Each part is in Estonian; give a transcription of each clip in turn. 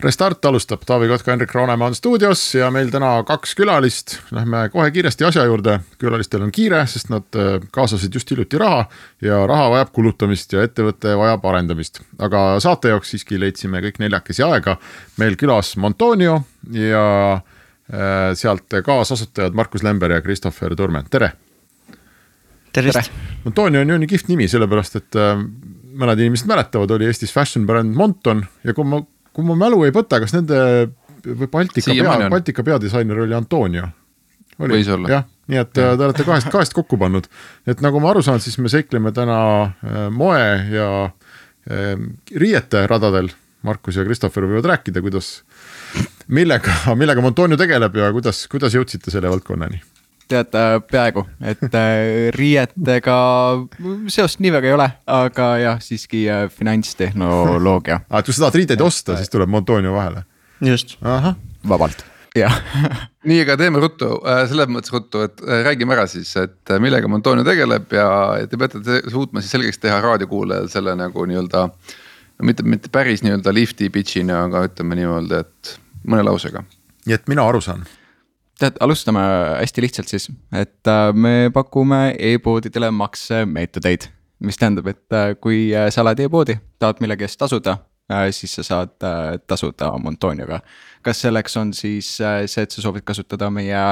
Restart alustab, Taavi Kotka, Henrik Roonemaa on stuudios ja meil täna kaks külalist. Lähme kohe kiiresti asja juurde, külalistel on kiire, sest nad äh, kaasasid just hiljuti raha ja raha vajab kulutamist ja ettevõte vajab arendamist. aga saate jaoks siiski leidsime kõik neljakesi aega. meil külas Montonio ja äh, sealt kaasasutajad Markus Lember ja Christopher Turme, tere. tervist. Montonio on ju nii kihvt nimi, sellepärast et äh, mõned inimesed mäletavad, oli Eestis fashion bränd Monton ja kui ma kui mu mälu ei peta, kas nende või Baltika pea, Baltika peadisainer oli Antonio? võis olla. jah, nii et te olete kahest, kahest kokku pannud, et nagu ma aru saan, siis me seikleme täna äh, moe ja äh, riiete radadel. Markus ja Christopher võivad rääkida, kuidas, millega, millega Montonio tegeleb ja kuidas, kuidas jõudsite selle valdkonnani tead äh, peaaegu, et äh, riietega seost nii väga ei ole, aga jah, siiski äh, finantstehnoloogia ah,. et kui sa tahad riideid osta, siis tuleb Montonio vahele. just, vabalt jah nii, aga teeme ruttu, selles mõttes ruttu, et räägime ära siis, et millega Montonio tegeleb ja te peate suutma siis selgeks teha raadiokuulajal selle nagu nii-öelda. mitte, mitte päris nii-öelda lifti pitch'ina, aga ütleme niimoodi, et mõne lausega. nii et mina aru saan tead, alustame hästi lihtsalt siis, et äh, me pakume e-poodidele maksemeetodeid. mis tähendab, et äh, kui äh, sa lähed e-poodi, tahad millegi eest tasuda, siis sa saad tasuda Montonioga. kas selleks on siis see, et sa soovid kasutada meie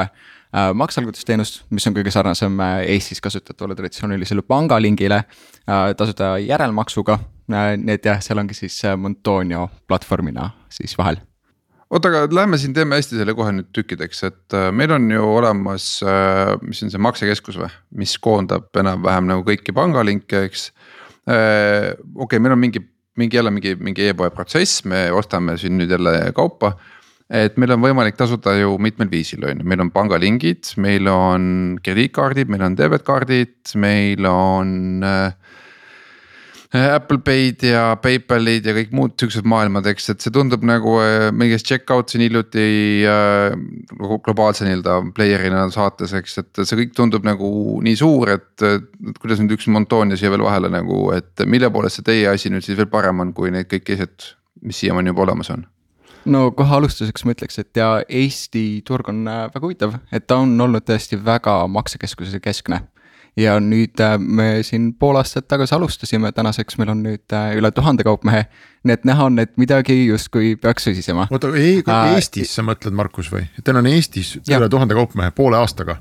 maksealgutusteenust, mis on kõige sarnasem Eestis kasutatavale traditsioonilisele pangalingile, tasuda järelmaksuga. nii et jah, seal ongi siis Montonio platvormina siis vahel oota, aga lähme siin teeme hästi selle kohe nüüd tükkideks, et äh, meil on ju olemas, äh, mis on see maksekeskus või, mis koondab enam-vähem nagu kõiki pangalinke, eks. Äh, okei okay,, meil on mingi, mingi jälle mingi, mingi e-poe protsess, me ostame siin nüüd jälle kaupa. et meil on võimalik tasuda ju mitmel viisil, on ju, meil on pangalingid, meil on krediitkaardid, meil on debetkaardid, meil on äh, Apple Pay'd ja PayPal'id ja kõik muud siuksed maailmad, eks, et see tundub nagu äh, mingist checkout siin hiljuti äh, globaalse nii-öelda player'ina saates, eks, et see kõik tundub nagu nii suur, et. kuidas nüüd üks Montonia siia veel vahele nagu, et mille poolest see teie asi nüüd siis veel parem on, kui need kõik teised, mis siiamaani juba olemas on? no kohe alustuseks ma ütleks, et ja Eesti turg on väga huvitav, et ta on olnud tõesti väga maksekeskuse keskne ja nüüd äh, me siin pool aastat tagasi alustasime, tänaseks meil on nüüd äh, üle tuhande kaupmehe. nii et näha on, et midagi justkui peaks süsisema. oota, ei, Eestis sa mõtled, Markus või? Teil on Eestis ja. üle tuhande kaupmehe poole aastaga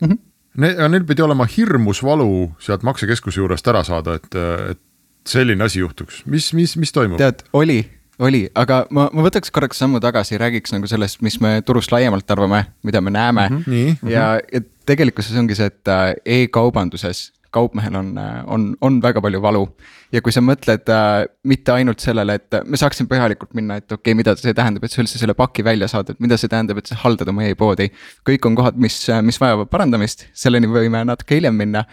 mm? -hmm. Ne, neil pidi olema hirmus valu sealt maksekeskuse juurest ära saada, et, et selline asi juhtuks, mis, mis, mis toimub? tead, oli oli, aga ma, ma võtaks korraks sammu tagasi, räägiks nagu sellest, mis me turust laiemalt arvame, mida me näeme mm. -hmm, ja et tegelikkuses ongi see, et äh, e-kaubanduses kaupmehel on, äh, on, on väga palju valu. ja kui sa mõtled äh, mitte ainult sellele, et me saaksime põhjalikult minna, et okei okay,, mida see tähendab, et sa üldse selle paki välja saad, et mida see tähendab, et sa haldad oma e-poodi. kõik on kohad, mis, mis vajavad parandamist, selleni võime natuke hiljem minna.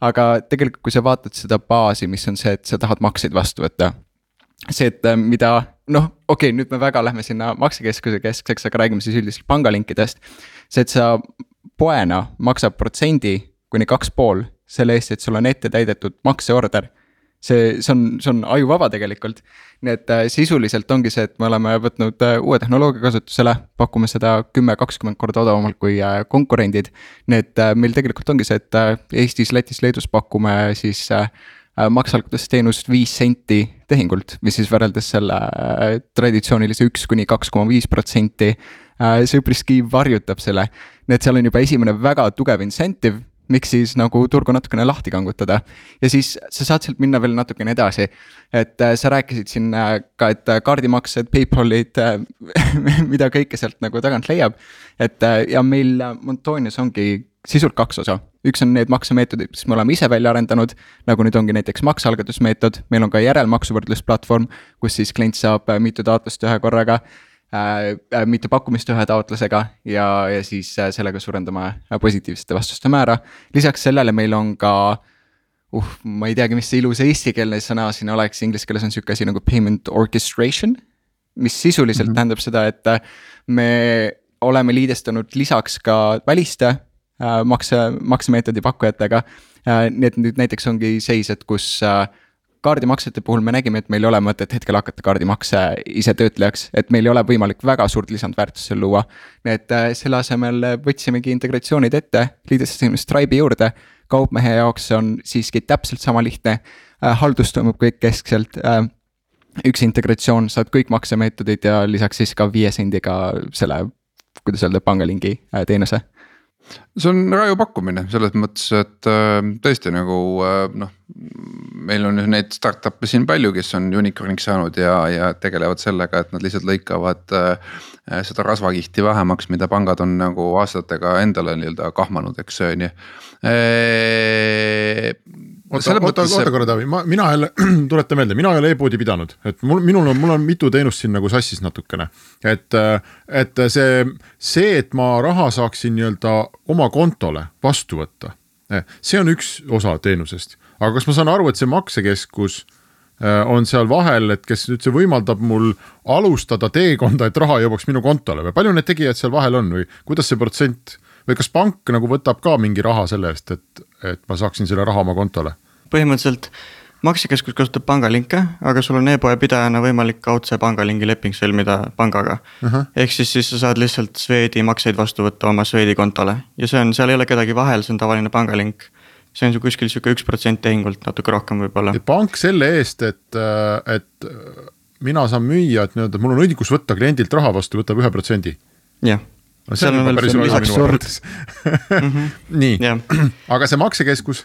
aga tegelikult, kui sa vaatad seda baasi, mis on see, et sa tahad makseid vastu võtta see, et äh, mida noh, okei okay,, nüüd me väga lähme sinna maksekeskuse keskseks, aga räägime siis üldiselt pangalinkidest. see, et sa poena maksad protsendi kuni kaks pool selle eest, et sul on ette täidetud makseorder. see, see on, see on ajuvaba tegelikult. nii et äh, sisuliselt ongi see, et me oleme võtnud äh, uue tehnoloogia kasutusele, pakume seda kümme, kakskümmend korda odavamalt kui äh, konkurendid. nii et meil tegelikult ongi see, et Eestis, Lätis, Leedus pakume siis äh, Äh, maksealgutusteenust viis senti tehingult, mis siis võrreldes selle äh, traditsioonilise üks kuni kaks koma viis protsenti. Äh, see üpriski varjutab selle, nii et seal on juba esimene väga tugev incentive miks siis nagu turgu natukene lahti kangutada. ja siis sa saad sealt minna veel natukene edasi. et sa rääkisid siin ka, et kaardimaksed, PayPalid mida kõike sealt nagu tagant leiab. et ja meil Montonius ongi sisult kaks osa üks on need maksemeetodid, mis me oleme ise välja arendanud, nagu nüüd ongi näiteks maksealgatusmeetod, meil on ka järelmaksuvõrdlusplatvorm, kus siis klient saab mitu taotlust ühe korraga äh,, äh mitu pakkumist ühe taotlusega ja, ja siis äh, sellega suurendame positiivsete vastuste määra. lisaks sellele meil on ka uh, ma ei teagi, mis see ilus eestikeelne sõna siin oleks, inglise keeles on sihuke asi nagu payment orchestration. mis sisuliselt mm -hmm. tähendab seda, et me oleme liidestanud lisaks ka väliste äh, makse, maksemeetodi pakkujatega äh,. nii et nüüd näiteks ongi seis, et kus äh, kaardimaksete puhul me nägime, et meil ei ole mõtet hetkel hakata kaardimakse ise töötlejaks, et meil ei ole võimalik väga suurt lisandväärtust seal luua. nii et äh, selle asemel võtsimegi integratsioonid ette, liidestasime Stripe'i juurde kaupmehe jaoks on siiski täpselt sama lihtne. Äh, haldus toimub kõik keskselt. Äh, üks integratsioon, saad kõik maksemeetodid ja lisaks siis ka viie sendiga selle, kuidas öelda, pangalingi äh, teenuse see on raju pakkumine selles mõttes, et tõesti nagu noh, meil on ju neid startup'e siin palju, kes on unicorn'iks saanud ja, ja tegelevad sellega, et nad lihtsalt lõikavad seda rasvakihti vähemaks, mida pangad on nagu aastatega endale nii-öelda kahmanud, eks on ju oota, oota, oota korra Taavi, ma, mina jälle tuletan meelde, mina ei ole e-poodi pidanud, et mul, minul on, mul on mitu teenust siin nagu sassis natukene. et, et see, see, et ma raha saaksin nii-öelda oma kontole vastu võtta, see on üks osa teenusest. aga kas ma saan aru, et see maksekeskus äh, on seal vahel, et kes üldse võimaldab mul alustada teekonda, et raha jõuaks minu kontole või palju neid tegijaid seal vahel on või kuidas see protsent või kas pank nagu võtab ka mingi raha selle eest, et, et ma saaksin selle raha oma kontole? põhimõtteliselt maksekeskus kasutab pangalinke, aga sul on e-poe pidajana võimalik kaudse pangalingi leping sõlmida pangaga uh. -huh. ehk siis, siis sa saad lihtsalt Swedi makseid vastu võtta oma Swedi kontole ja see on, seal ei ole kedagi vahel, see on tavaline pangalink. see on kuskil sihuke üks protsent tehingult, natuke rohkem võib-olla. pank selle eest, et, et mina saan müüa, et nii-öelda mul on õigus võtta kliendilt raha vastu, võtab ühe protsendi. jah no see on väga minu arvates mhm. nii, aga see maksekeskus?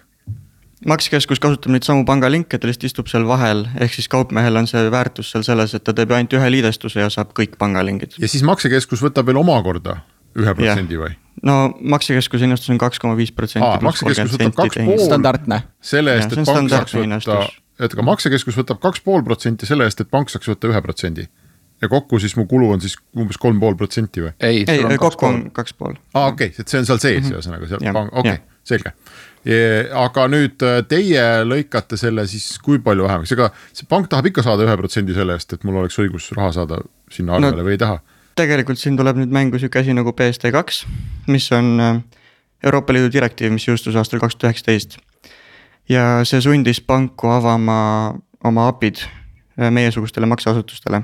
maksekeskus kasutab neid samu pangalinke, ta lihtsalt istub seal vahel, ehk siis kaupmehel on see väärtus seal selles, et ta teeb ainult ühe liidestuse ja saab kõik pangalingid. ja siis maksekeskus võtab veel omakorda ühe protsendi või? no maksekeskuse hinnastus on kaks koma viis protsenti. maksekeskus võtab kaks pool. standardne. selle eest, et pank saaks võtta, et aga maksekeskus võtab kaks pool protsenti selle eest, et pank saaks võtta ühe protsendi ja kokku siis mu kulu on siis umbes kolm pool protsenti või? ei, ei, kokku on kaks pool. aa, okei okay,, et see on seal sees ühesõnaga mm -hmm. seal, okei okay,, selge. aga nüüd äh, teie lõikate selle siis kui palju vähemaks, ega see pank tahab ikka saada ühe protsendi selle eest, et mul oleks õigus raha saada sinna arvele no, või ei taha? tegelikult siin tuleb nüüd mängu sihuke asi nagu BSD kaks, mis on äh, Euroopa Liidu direktiiv, mis jõustus aastal kaks tuhat üheksateist. ja see sundis panku avama oma API-d äh, meiesugustele makseasutustele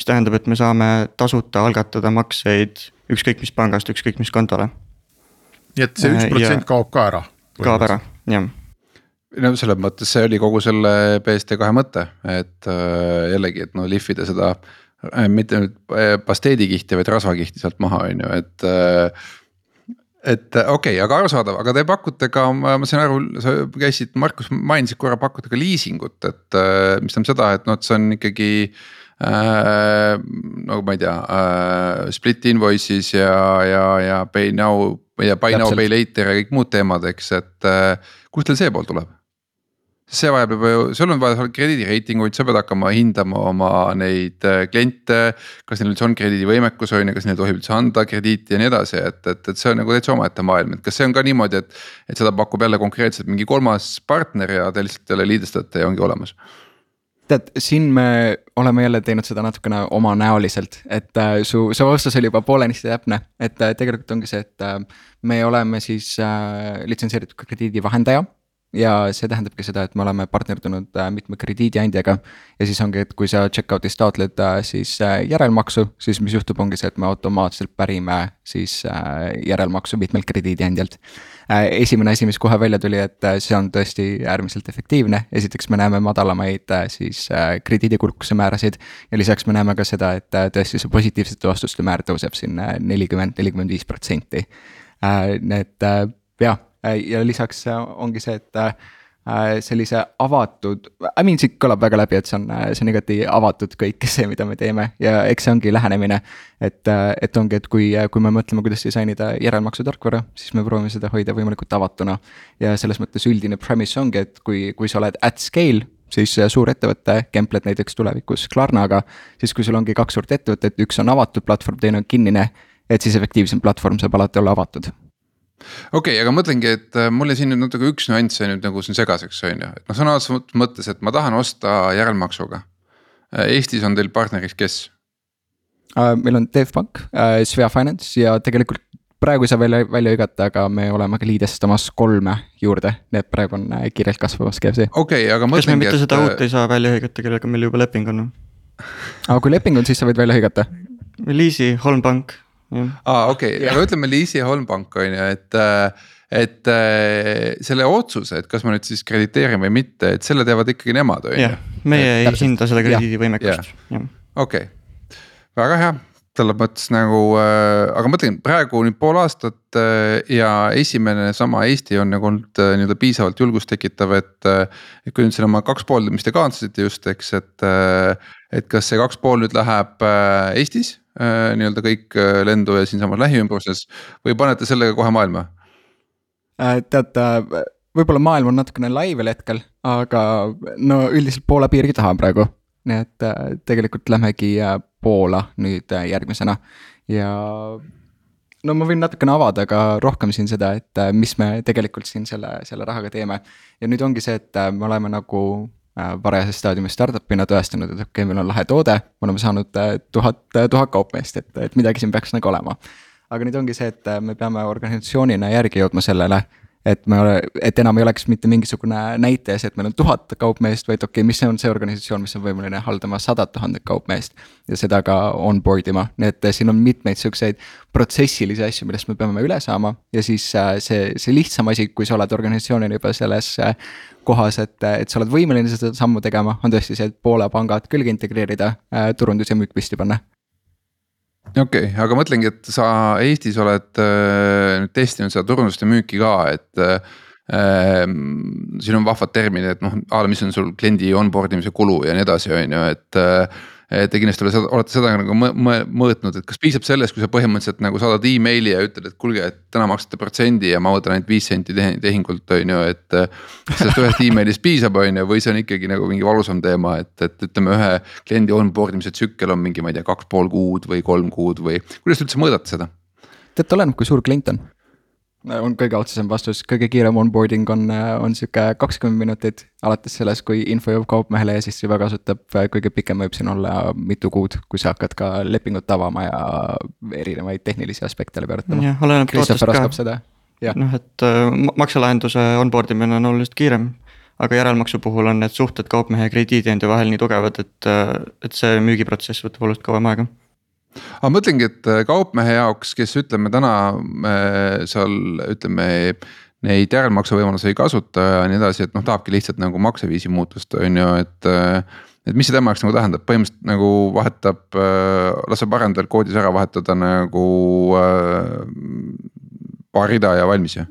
mis tähendab, et me saame tasuta algatada makseid ükskõik mis pangast, ükskõik mis kontole. nii et see üks äh, protsent kaob ka ära? kaob ära, jah no selles mõttes see oli kogu selle BSD2 mõte, et äh, jällegi, et no lihvida seda äh, mitte nüüd pasteedikihti, vaid rasvakihti sealt maha, on ju, et äh,. et okei okay,, aga arusaadav, aga te pakute ka, ma sain aru, sa käisid, Markus mainisid korra, pakute ka liisingut, et äh, mis tähendab seda, et noh, et see on ikkagi äh, äh,. Nagu ma ei tea äh,, split invoices ja, ja, ja pay now, ma ei tea, buy now, pay later ja kõik muud teemad, eks, et äh, kust teil see pool tuleb? see vajab juba ju, sul on vaja krediidireitinguid, sa pead hakkama hindama oma neid kliente. kas neil üldse on krediidivõimekus on ju, kas neil tohib üldse anda krediiti ja nii edasi, et, et, et see on nagu täitsa omaette maailm, et kas see on ka niimoodi, et. et seda pakub jälle konkreetselt mingi kolmas partner ja te lihtsalt jälle liidestate ja ongi olemas tead, siin me oleme jälle teinud seda natukene omanäoliselt, et äh, su, su vastus oli juba poolenisti täpne, et äh, tegelikult ongi see, et äh, me oleme siis äh, litsenseeritud krediidivahendaja ja see tähendabki seda, et me oleme partnerdunud äh, mitme krediidiandjaga. ja siis ongi, et kui sa checkout'is taotled äh, siis äh, järelmaksu, siis mis juhtub, ongi see, et me automaatselt pärime siis järelmaksu mitmelt krediidiandjalt. esimene asi, mis kohe välja tuli, et see on tõesti äärmiselt efektiivne, esiteks me näeme madalamaid siis krediidikulukuse määrasid. ja lisaks me näeme ka seda, et tõesti see positiivsete vastuste määr tõuseb siin nelikümmend, nelikümmend viis protsenti. Need jah Äh, ja lisaks äh, ongi see, et äh, Äh, sellise avatud, I mean siit kõlab väga läbi, et see on, äh, see on igati avatud kõik see, mida me teeme ja eks see ongi lähenemine. et, äh, et ongi, et kui, kui me mõtleme, kuidas disainida järelmaksu tarkvara, siis me proovime seda hoida võimalikult avatuna. ja selles mõttes üldine premise ongi, et kui, kui sa oled at scale siis suur ettevõte, Kemplet näiteks tulevikus Klarnaga, siis kui sul ongi kaks suurt ettevõtet, üks on avatud platvorm, teine on kinnine, et siis efektiivsem platvorm saab alati olla avatud okei okay,, aga mõtlengi, et äh, mul jäi siin nüüd natuke üks nüanss jäi nüüd nagu siin segaseks, on ju, et noh, sõna otseses mõttes, et ma tahan osta järelmaksuga. Äh, Eestis on teil partneriks kes uh,? meil on DevBank Svea Finance ja tegelikult praegu ei saa välja, välja hõigata, aga me oleme ka liidestamas kolme juurde, et praegu on kiirelt kasvamas KFC. okei okay,, aga mõtlengi. kas me mitte et... seda uut ei saa välja hõigata, kellega meil juba leping on? aga kui leping on, siis sa võid välja hõigata. Liisi, Holmbank aa, okei, aga ütleme Liisi Holmbank on ju, et et selle otsuse, et kas ma nüüd siis krediteerin või mitte, et selle teevad ikkagi nemad, on ju. meie et, ei hinda seda krediidivõimekust. okei, väga hea. Selles mõttes nagu äh,, aga mõtlen praegu nüüd pool aastat äh, ja esimene sama Eesti on nagu olnud äh, nii-öelda piisavalt julgust tekitav, et. Äh, et kui nüüd siin oma kaks pool, mis te kavatsesite just, eks, et äh,, et kas see kaks pool nüüd läheb äh, Eestis nii-öelda kõik äh, lendu ja siinsamas lähiümbruses või panete sellega kohe maailma? Äh, tead, võib-olla maailm on natukene lai veel hetkel, aga no üldiselt Poola piirgi taha praegu. nii et tegelikult lähmegi Poola nüüd järgmisena ja no ma võin natukene avada ka rohkem siin seda, et mis me tegelikult siin selle, selle rahaga teeme. ja nüüd ongi see, et me oleme nagu Äh, varajases staadiumis startup'ina tõestanud, et okei okay,, meil on lahe toode, me oleme saanud äh, tuhat, äh, tuhat kaupmeest, et, et midagi siin peaks nagu olema. aga nüüd ongi see, et me peame organisatsioonina järgi jõudma sellele et me, et enam ei oleks mitte mingisugune näitaja see, et meil on tuhat kaupmeest, vaid okei okay,, mis on see organisatsioon, mis on võimeline haldama sadat tuhandet kaupmeest. ja seda ka onboard ima, nii et siin on mitmeid siukseid protsessilisi asju, millest me peame üle saama. ja siis äh, see, see lihtsam asi, kui sa oled organisatsioonina juba selles äh, kohas, et, et sa oled võimeline seda sammu tegema, on tõesti see, et Poola pangad külge integreerida, äh, turundus ja müük püsti panna okei okay,, aga mõtlengi, et sa Eestis oled äh, testinud seda turundust ja müüki ka, et äh,. siin on vahvad terminid, et noh, a la mis on sul kliendi onboard imise kulu ja nii edasi, on ju, et äh, Te kindlasti olete seda nagu mõõtnud, et kas piisab sellest, kui sa põhimõtteliselt nagu saadad emaili ja ütled, et kuulge, et täna maksate protsendi ja ma võtan ainult viis senti tehingult, on ju, et. sellest ühest emailist piisab, on ju, või see on ikkagi nagu mingi valusam teema, et, et ütleme, ühe kliendi onboard imise tsükkel on mingi, ma ei tea, kaks pool kuud või kolm kuud või kuidas te üldse mõõdate seda? tead, oleneb, kui suur klient on on kõige otsesem vastus, kõige kiirem onboarding on, on sihuke kakskümmend minutit. alates sellest, kui info jõuab kaupmehele ja siis juba kasutab, kõige pikem võib siin olla mitu kuud, kui sa hakkad ka lepingut avama ja erinevaid tehnilisi aspekte läbi arutama. jah, oleneb tootest ka. noh, et äh, makselahenduse onboard imine on oluliselt kiirem aga järelmaksu puhul on need suhted kaupmehe ja krediidiandja vahel nii tugevad, et, äh, et see müügiprotsess võtab oluliselt kauem aega aga mõtlengi, et äh, kaupmehe jaoks, kes ütleme täna äh, seal ütleme neid järelmaksu võimalusi ei kasuta ja nii edasi, et noh, tahabki lihtsalt nagu makseviisi muutust, on ju, et. Äh, et mis see tema jaoks nagu tähendab, põhimõtteliselt nagu vahetab, laseb arendajal koodis ära vahetada nagu paar rida ja valmis ju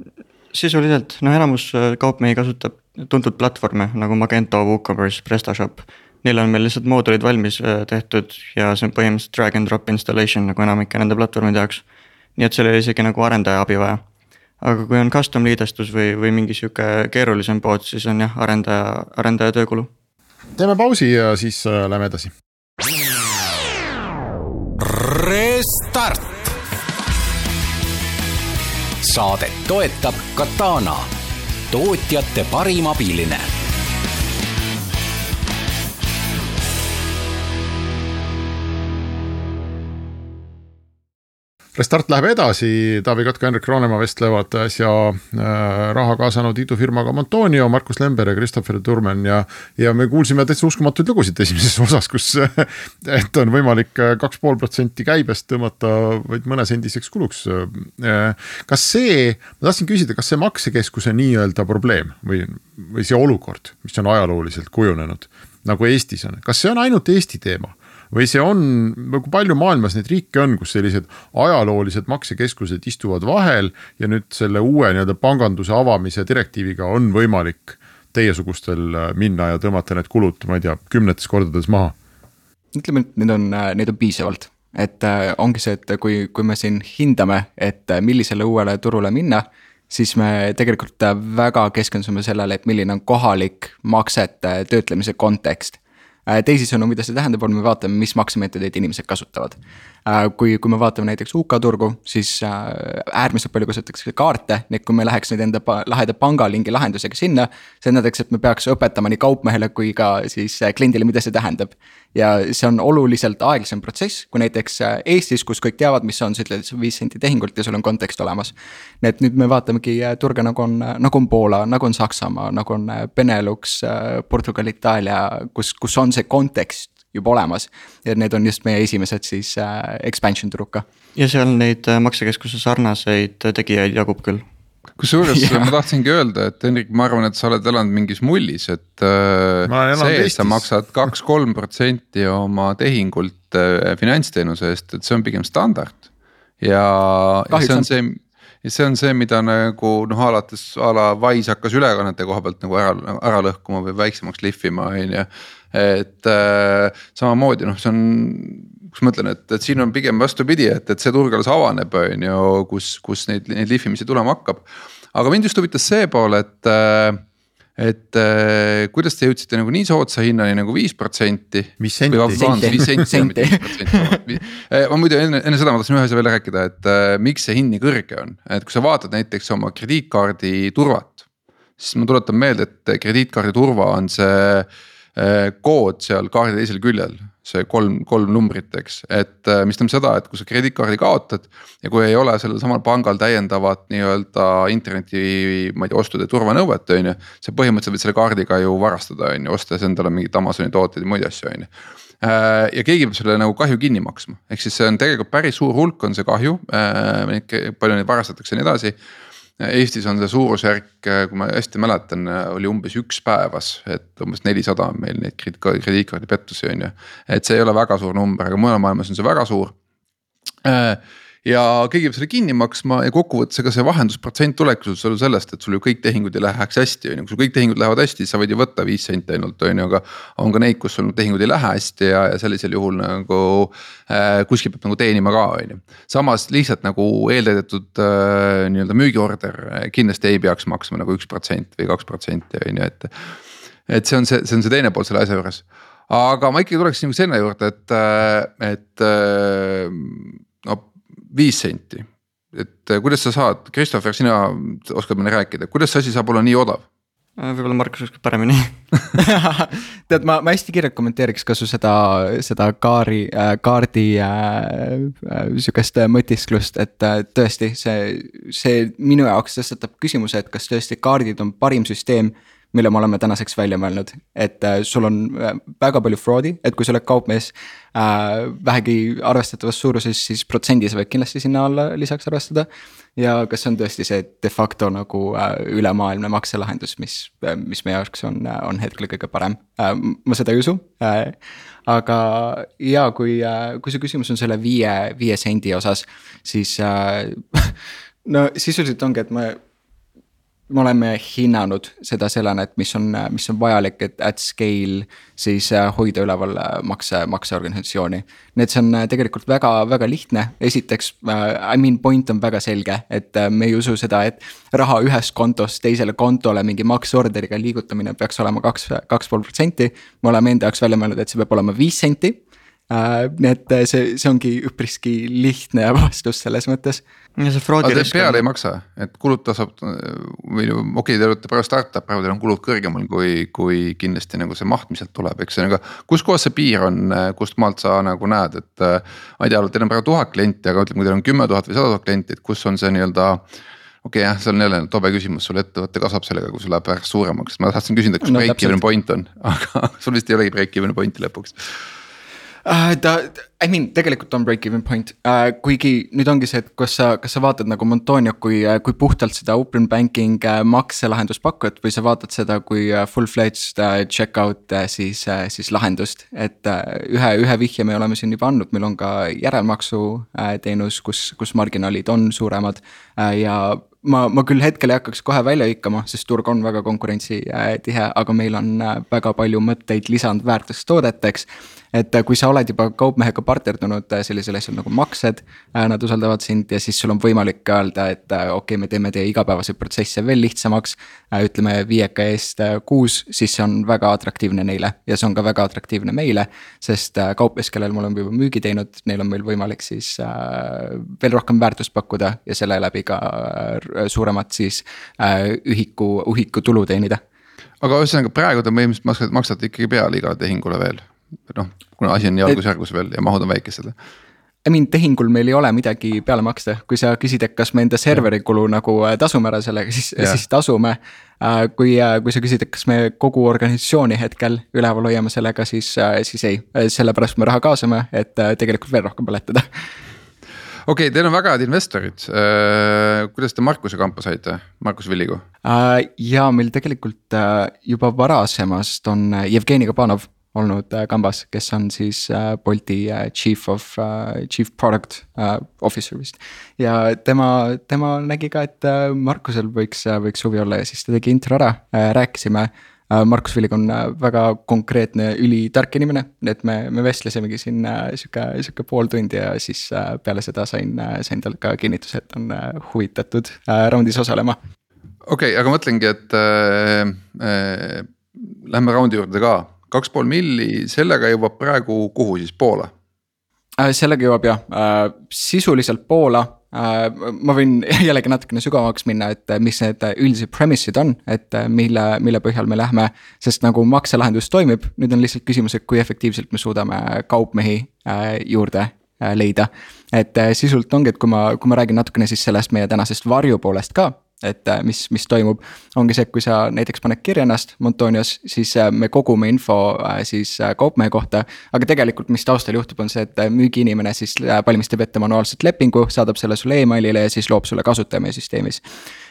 sisuliselt, noh enamus kaupmehi kasutab tuntud platvorme nagu Magento, WooCommerce, PrestaShop Neil on meil lihtsalt moodulid valmis äh, tehtud ja see on põhimõtteliselt drag and drop installation nagu enamike nende platvormide jaoks. nii et seal ei ole isegi nagu arendaja abi vaja. aga kui on custom liidestus või, või mingi sihuke keerulisem pood, siis on jah, arendaja, arendaja töökulu. teeme pausi ja siis äh, lähme edasi. Restart. saadet toetab Katana, tootjate parim abiline Restart läheb edasi, Taavi Kotka, Henrik Roonemaa vestlevad äsja äh, raha kaasanud idufirmaga Montonio, Markus Lember ja Christopher Turman ja. ja me kuulsime täitsa uskumatuid lugusid esimeses osas, kus, et on võimalik kaks pool protsenti käibest tõmmata vaid mõnesendiseks kuluks. Äh, kas see, ma tahtsin küsida, kas see maksekeskuse nii-öelda probleem või, või see olukord, mis on ajalooliselt kujunenud nagu Eestis on, kas see on ainult Eesti teema? Või see on, nagu palju maailmas neid riike on, kus sellised ajaloolised maksekeskused istuvad vahel ja nüüd selle uue nii-öelda panganduse avamise direktiiviga on võimalik teiesugustel minna ja tõmmata need kulud, ma ei tea, kümnetes kordades maha? ütleme, et neid on, neid on piisavalt, et ongi see, et kui, kui me siin hindame, et millisele uuele turule minna siis me tegelikult väga keskendume sellele, et milline on kohalik maksete töötlemise kontekst Äh, teisisõnu, mida see tähendab, on, me vaatame, mis maksemeetodeid inimesed kasutavad. Äh, kui, kui me vaatame näiteks UK turgu, siis äh, äärmiselt palju kasutatakse kaarte, nii et kui me läheks nüüd enda laheda pangalingi lahendusega sinna. tähendaks, et me peaks õpetama nii kaupmehele kui ka siis kliendile, mida see tähendab. ja see on oluliselt aeglasem protsess, kui näiteks Eestis, kus kõik teavad, mis on, sa ütled, viis senti tehingult ja sul on kontekst olemas. nii et nüüd me vaatamegi turge nagu on, nagu on Poola, nagu on Saksamaa, nagu on Benelux, Portugal, Itaalia, kus, kus on see kontekst juba olemas. ja need on just meie esimesed siis äh, expansion turud ka. ja seal neid äh, maksekeskuse sarnaseid tegijaid jagub küll kusjuures ma tahtsingi öelda, et Henrik, ma arvan, et sa oled elanud mingis mullis, et äh, see, et sa maksad kaks-kolm protsenti oma tehingult äh, finantsteenuse eest, et see on pigem standard. ja, ja see on see, ja see on see, mida nagu noh, alates a la Wise hakkas ülekannete koha pealt nagu ära, ära lõhkuma või väiksemaks lihvima, on ju et äh, samamoodi noh, see on, kus ma ütlen, et, et siin on pigem vastupidi, et, et see turg alles avaneb, on ju, kus, kus neid, neid lihvimisi tulema hakkab. aga mind just huvitas see pool, et äh, et äh, kuidas te jõudsite nagu nii soodsa hinnani nagu viis protsenti. viis senti. äh, ma muidu enne, enne seda ma tahtsin ühe asja veel rääkida, et äh, miks see hind nii kõrge on, et kui sa vaatad näiteks oma krediitkaardi turvat. siis ma tuletan meelde, et krediitkaardi turva on see Äh, kood seal kaardi teisel küljel, see kolm, kolm numbrit, eks, et äh, mis tähendab seda, et kui sa krediitkaardi kaotad. ja kui ei ole sellel samal pangal täiendavat nii-öelda interneti, ma ei tea, ostude turvanõuet, on ju. sa põhimõtteliselt võid selle kaardiga ju varastada, on ju, ostes endale mingeid Amazoni tooteid ja muid asju, on ju äh, ja keegi peab selle nagu kahju kinni maksma, ehk siis see on tegelikult päris suur hulk on see kahju, palju neid varastatakse ja nii edasi Eestis on see suurusjärk, kui ma hästi mäletan, oli umbes üks päevas, et umbes nelisada on meil neid krediitkaardi pettusi on ju. et see ei ole väga suur number, aga mujal maailmas on see väga suur äh, ja keegi peab selle kinni maksma ja kokkuvõttes, ega see vahendusprotsent tulebki sul sellest, et sul ju kõik tehingud ei läheks hästi, on ju, kui sul kõik tehingud lähevad hästi, siis sa võid ju võtta viis senti ainult, on ju, aga. on ka neid, kus sul tehingud ei lähe hästi ja, ja sellisel juhul nagu äh, kuskil peab nagu teenima ka, on ju. samas lihtsalt nagu eeltäidetud äh, nii-öelda müügiorder äh, kindlasti ei peaks maksma nagu üks protsent või kaks protsenti on ju, et. et see on see, see on see teine pool selle asja juures aga ma ikkagi tuleks nagu selle juurde, et, äh, et äh, no viis senti. et äh, kuidas sa saad, Christopher, sina oskad meile rääkida, kuidas see asi saab olla nii odav? Äh, võib-olla Markus oskab paremini tead, ma, ma hästi kiirelt kommenteeriks ka su seda, seda kaari äh,, kaardi äh, äh, sihukest mõtisklust, et äh, tõesti see, see minu jaoks tõstatab küsimuse, et kas tõesti kaardid on parim süsteem mille me oleme tänaseks välja mõelnud. et äh, sul on äh, väga palju fraud'i, et kui sa oled kaupmees äh, vähegi arvestatavas suuruses, siis protsendi sa võid kindlasti sinna alla lisaks arvestada. ja kas on tõesti see de facto nagu äh, ülemaailmne makselahendus, mis, äh, mis meie jaoks on, äh, on hetkel kõige parem äh,, ma seda ei usu äh, aga ja kui, kui su küsimus on selle viie, viie sendi osas, siis äh, no sisuliselt ongi, et ma me oleme hinnanud seda sellena, et mis on, mis on vajalik, et at scale siis äh, hoida üleval äh, makse, makseorganisatsiooni. nii et see on äh, tegelikult väga, väga lihtne, esiteks I mean point on väga selge, et me ei usu seda, et raha ühest kontost teisele kontole mingi makseorderiga liigutamine peaks olema kaks, kaks pool protsenti. me oleme enda jaoks välja mõelnud, et see peab olema viis senti. Nii et see, see ongi üpriski lihtne vastus selles mõttes. fraudi risk. peale ei maksa, et kulud tasub või no okei okay,, te olete praegu startup, praegu teil on kulud kõrgemal kui, kui kindlasti nagu see maht, mis sealt tuleb, eks aga. kus kohas see piir on, kust maalt sa nagu näed, et ma ei tea, teil on praegu tuhat klienti, aga ütleme, kui teil on kümme tuhat või sada tuhat klienti, et kus on see nii-öelda okei okay, jah, see on jälle tobe küsimus, sul ettevõte kasvab sellega, kui sul läheb pärast suuremaks, ma tahtsin küsida, kus no, break-even point on, aga sul vist ei olegi break-even point'i lõpuks uh,. ta, I mean tegelikult on break-even point uh,, kuigi nüüd ongi see, et kas sa, kas sa vaatad nagu Montonio kui, äh, kui puhtalt seda open banking uh, makselahendust pakkujat või sa vaatad seda kui uh, full-fledged uh, checkout uh, siis uh,, siis lahendust. et uh, ühe, ühe vihje me oleme siin juba andnud, meil on ka järelmaksu uh, teenus, kus, kus marginaalid on suuremad uh, ja ma, ma küll hetkel ei hakkaks kohe välja hõikama, sest turg on väga konkurentsitihe, aga meil on väga palju mõtteid lisandväärtustoodeteks et äh, kui sa oled juba kaupmehega partnerdunud äh, sellisel asjal nagu maksed, äh, nad usaldavad sind ja siis sul on võimalik öelda, et okei okay,, me teeme teie igapäevaseid protsesse veel lihtsamaks. ütleme viieka eest kuus, siis see on väga atraktiivne neile ja see on ka väga atraktiivne meile. sest kaupmees, kellel me oleme juba müügi teinud, neil on meil võimalik siis veel rohkem väärtust pakkuda ja selle läbi ka suuremat siis ühiku, ühiku tulu teenida aga ühesõnaga praegu te põhimõtteliselt maksate, maksate ikkagi peale igale tehingule veel noh, kuna asi on nii algusjärgus veel ja mahud on väikesed. I mean tehingul meil ei ole midagi peale maksta, kui sa küsid, et kas me enda serveri kulu nagu äh, tasume ära sellega, siis, siis tasume. Äh, kui, äh, kui sa küsid, et kas me kogu organisatsiooni hetkel üleval hoiame sellega, siis, siis ei, sellepärast me raha kaasame, et tegelikult veel rohkem põletada. Okei okay,, teil on väga head investorid, kuidas te Markuse kampa saite, Markus Villigu? ja meil tegelikult juba varasemast on Jevgeni Kabanov olnud äh, kambas, kes on siis äh, Bolti äh, chief of, chief product officer vist. ja tema, tema nägi ka, et Markusel võiks, võiks huvi olla ja siis ta tegi intro ära, rääkisime. Markus Villig on väga konkreetne, ülitark inimene, nii et me, me vestlesimegi siin sihuke, sihuke pool tundi ja siis peale seda sain, sain talt ka kinnituse, et on huvitatud raundis osalema. okei okay,, aga mõtlengi, et äh, äh, lähme raundi juurde ka kaks pool milli, sellega jõuab praegu kuhu siis, Poola? Äh, sellega jõuab jah, äh, sisuliselt Poola. Äh, ma võin jällegi natukene sügavamaks minna, et mis need üldised premise'id on, et mille, mille põhjal me lähme. sest nagu makselahendus toimib, nüüd on lihtsalt küsimus, et kui efektiivselt me suudame kaupmehi juurde leida. et sisuliselt ongi, et kui ma, kui ma räägin natukene siis sellest meie tänasest varjupoolest ka et äh, mis, mis toimub, ongi see, et kui sa näiteks paned kirja ennast Montonios, siis äh, me kogume info äh, siis kaupmehe kohta. aga tegelikult, mis taustal juhtub, on see, et müügiinimene siis valmistab ette manuaalselt lepingu, saadab selle sulle emailile ja siis loob sulle kasutaja meie süsteemis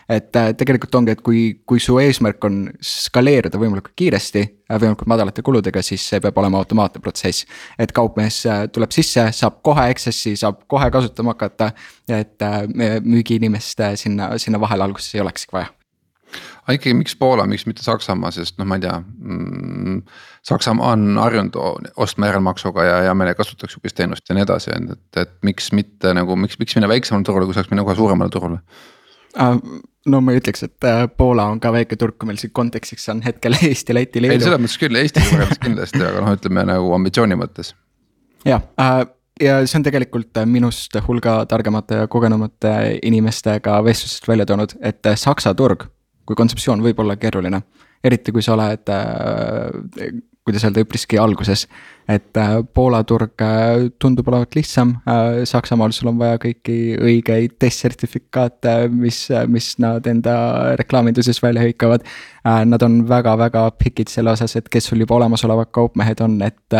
et äh, tegelikult ongi, et kui, kui su eesmärk on skaleeruda võimalikult kiiresti, äh, võimalikult madalate kuludega, siis see peab olema automaatne protsess. et kaupmees äh, tuleb sisse, saab kohe access'i, saab kohe kasutama hakata, et müügiinimest sinna, sinna vahele alguses ei olekski vaja aga ikkagi, miks Poola, miks mitte Saksamaa, sest noh, ma ei tea mm,. Saksamaa on harjunud ostma järelmaksuga ja hea meelega kasutaks sihukest teenust ja nii edasi, et, et miks mitte nagu, miks, miks minna väiksemale turule, kui saaks minna kohe suuremale turule no ma ei ütleks, et äh, Poola on ka väike turg, kui meil siin kontekstiks on hetkel Eesti, Läti, Leedu. ei, selles mõttes küll Eestiga võrreldes kindlasti, aga noh, ütleme nagu ambitsiooni mõttes. jah äh,, ja see on tegelikult minust hulga targemate ja kogenumate inimestega vestlusest välja toonud, et Saksa turg kui kontseptsioon võib olla keeruline. eriti kui sa oled äh, kuidas öelda, üpriski alguses. et äh, Poola turg äh, tundub olevat lihtsam, äh, Saksamaal sul on vaja kõiki õigeid testsertifikaate, mis, mis nad enda reklaaminduses välja hõikavad. Nad on väga-väga pikid selle osas, et kes sul juba olemasolevad kaupmehed on, et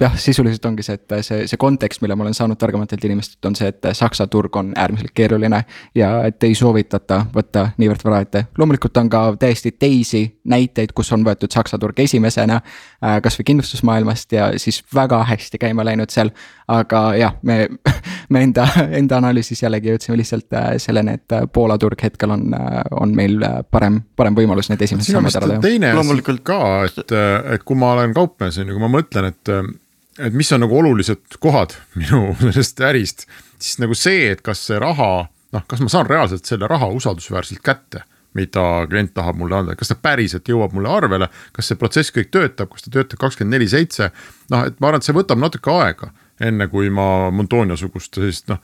jah, sisuliselt ongi see, et see, see kontekst, mille ma olen saanud targematelt inimestelt, on see, et Saksa turg on äärmiselt keeruline. ja et ei soovitata võtta niivõrd vara ette, loomulikult on ka täiesti teisi näiteid, kus on võetud Saksa turg esimesena. Äh, kasvõi kindlustusmaailmast ja siis väga hästi käima läinud seal. aga jah, me, me enda, enda analüüsis jällegi jõudsime lihtsalt äh, selleni, et äh, Poola turg hetkel on, on meil parem, parem võimalus need esimesed sammud ära teha. teine asi ka, et, et kui ma olen kaupmees on ju, kui ma mõtlen, et et mis on nagu olulised kohad minu sellest ärist, siis nagu see, et kas see raha, noh, kas ma saan reaalselt selle raha usaldusväärselt kätte mida klient tahab mulle anda, kas ta päriselt jõuab mulle arvele, kas see protsess kõik töötab, kas ta töötab kakskümmend neli seitse. noh, et ma arvan, et see võtab natuke aega, enne kui ma Montonia sugust sellist noh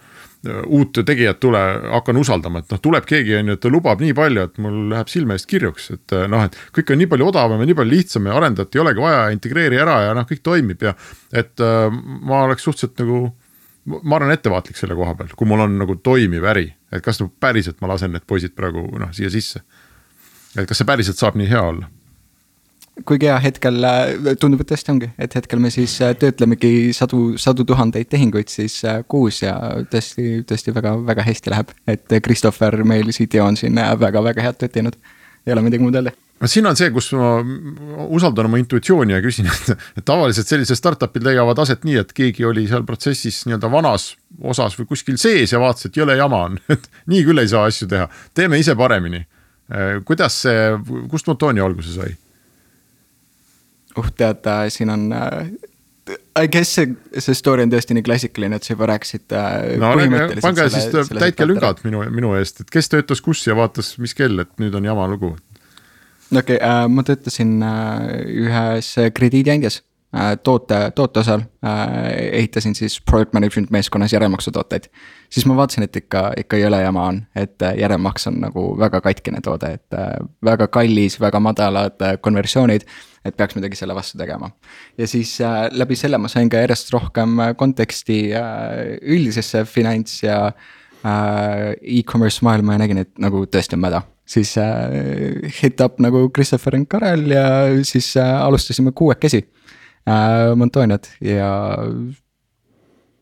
uut tegijat tule, hakkan usaldama, et noh, tuleb keegi on ju, et ta lubab nii palju, et mul läheb silme eest kirjuks, et eh, noh, et kõik on nii palju odavam ja nii palju lihtsam ja arendajat ei olegi vaja, integreeri ära ja noh, kõik toimib ja. et äh, ma oleks suhteliselt nagu, ma arvan, ettevaatlik selle koha peal, kui mul on nagu toimiv äri, et kas päriselt ma lasen need poisid praegu noh, siia sisse. et kas see päriselt saab nii hea olla kuigi jah, hetkel äh, tundub, et tõesti ongi, et hetkel me siis äh, töötlemegi sadu, sadu tuhandeid tehinguid siis äh, kuus ja tõesti, tõesti väga-väga hästi läheb. et Christopher, meil CTO on siin väga-väga head tööd teinud, ei ole midagi muud öelda no siin on see, kus ma usaldan oma intuitsiooni ja küsin, et, et tavaliselt sellised startup'id leiavad aset nii, et keegi oli seal protsessis nii-öelda vanas osas või kuskil sees ja vaatas, et jõle jama on, et nii küll ei saa asju teha, teeme ise paremini. Kuidas see, kust Montoni alguse sai? Uh, tead, siin on äh, I guess see, see story on tõesti nii klassikaline, et sa juba rääkisid äh,. no pange siis, täitke lüngad minu, minu eest, et kes töötas kus ja vaatas, mis kell, et nüüd on jama lugu okei okay, äh,, ma töötasin äh, ühes krediidiandjas äh, toote, tooteosal äh,, ehitasin siis product management meeskonnas järelmaksutooteid. siis ma vaatasin, et ikka, ikka jõle jama on, et äh, järelmaks on nagu väga katkine toode, et äh, väga kallis, väga madalad äh, konversioonid. et peaks midagi selle vastu tegema. ja siis äh, läbi selle ma sain ka järjest rohkem äh, konteksti äh, üldisesse finants ja äh, e-commerce maailma ja nägin, et nagu tõesti on mäda siis äh, hit up nagu Christopher and Karel ja siis äh, alustasime kuuekesi äh, Montoniat ja.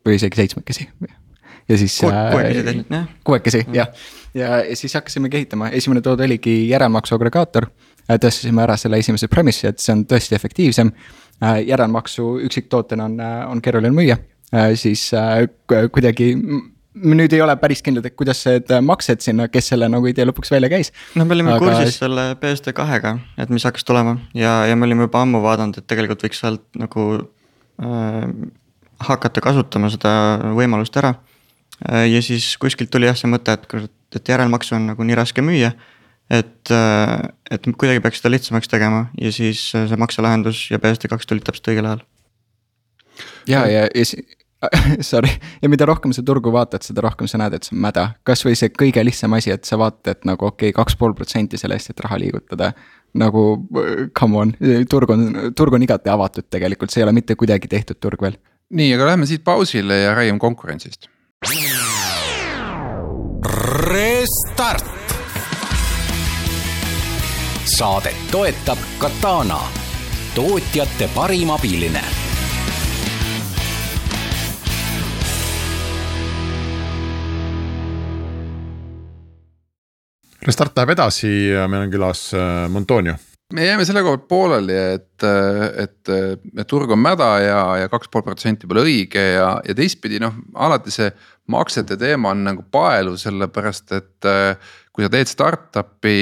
või isegi seitsmekesi. ja siis Kuue,. kuuekesi tegite jah? kuuekesi jah, ja, ja siis hakkasimegi ehitama, esimene toode oligi järelmaksu agregaator. Äh, tõstsime ära selle esimese premise'i, et see on tõesti efektiivsem. Äh, järelmaksu üksiktootena on, äh, on keeruline müüa, siis kuidagi nüüd ei ole päris kindlad, et kuidas need maksed sinna, kes selle nagu idee lõpuks välja käis. no me olime Aga... kursis selle BSD kahega, et mis hakkas tulema ja, ja me olime juba ammu vaadanud, et tegelikult võiks sealt nagu äh, hakata kasutama seda võimalust ära äh,. ja siis kuskilt tuli jah see mõte, et et järelmaksu on nagu nii raske müüa. et äh,, et kuidagi peaks seda lihtsamaks tegema ja siis see makselahendus ja BSD kaks tulid täpselt õigel ajal. ja, ja, ja Sorry, ja mida rohkem sa turgu vaatad, seda rohkem sa näed, et see on mäda. kasvõi see kõige lihtsam asi, et sa vaatad, et nagu okei okay,, kaks pool protsenti selle eest, et raha liigutada. nagu come on, turg on, turg on igati avatud tegelikult, see ei ole mitte kuidagi tehtud turg veel. nii, aga lähme siit pausile ja räägime konkurentsist. Restart. saadet toetab Katana, tootjate parim abiline Restart läheb edasi ja meil on külas äh, Montonio. me jäime selle koha pealt pooleli, et, et, et turg on mäda ja, ja kaks pool protsenti pole õige ja, ja teistpidi noh, alati see maksete teema on nagu paelu, sellepärast et kui sa teed startup'i,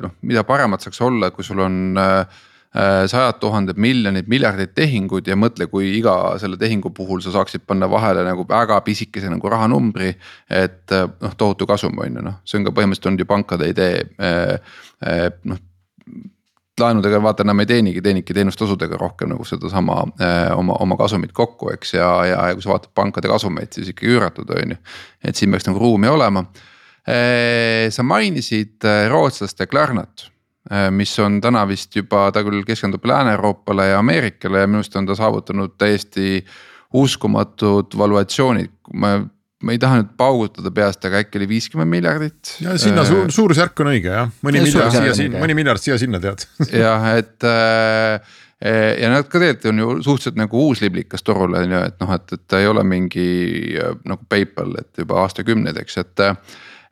noh mida paremat saaks olla, kui sul on äh, Äh, sajad tuhanded, miljonid, miljardid tehingud ja mõtle, kui iga selle tehingu puhul sa saaksid panna vahele nagu väga pisikese nagu rahanumbri. et äh, noh, tohutu kasum on ju noh, see on ka põhimõtteliselt olnud ju pankade idee äh, noh laenudega vaata enam ei teenigi, teenibki teenustasudega rohkem nagu sedasama oma, oma kasumit kokku, eks ja, ja, ja kui sa vaatad pankade kasumeid, siis ikkagi üüratud, on ju. et siin peaks nagu ruumi olema. sa mainisid rootslaste Klarnat Äh, mis on täna vist juba, ta küll keskendub Lääne-Euroopale ja Ameerikale ja minu arust on ta saavutanud täiesti uskumatud valuatsioonid, ma ma ei taha nüüd paugutada peast, aga äkki oli viiskümmend miljardit. ja sinna suur, äh, suurusjärk on õige jah, mõni ja miljard siia-sinna, mõni miljard siia-sinna tead. jah, et äh, ja nad ka tegelikult on ju suhteliselt nagu uus liblikas turul on ju, et noh, et, et ta ei ole mingi nagu PayPal, et juba aastakümneid, eks, et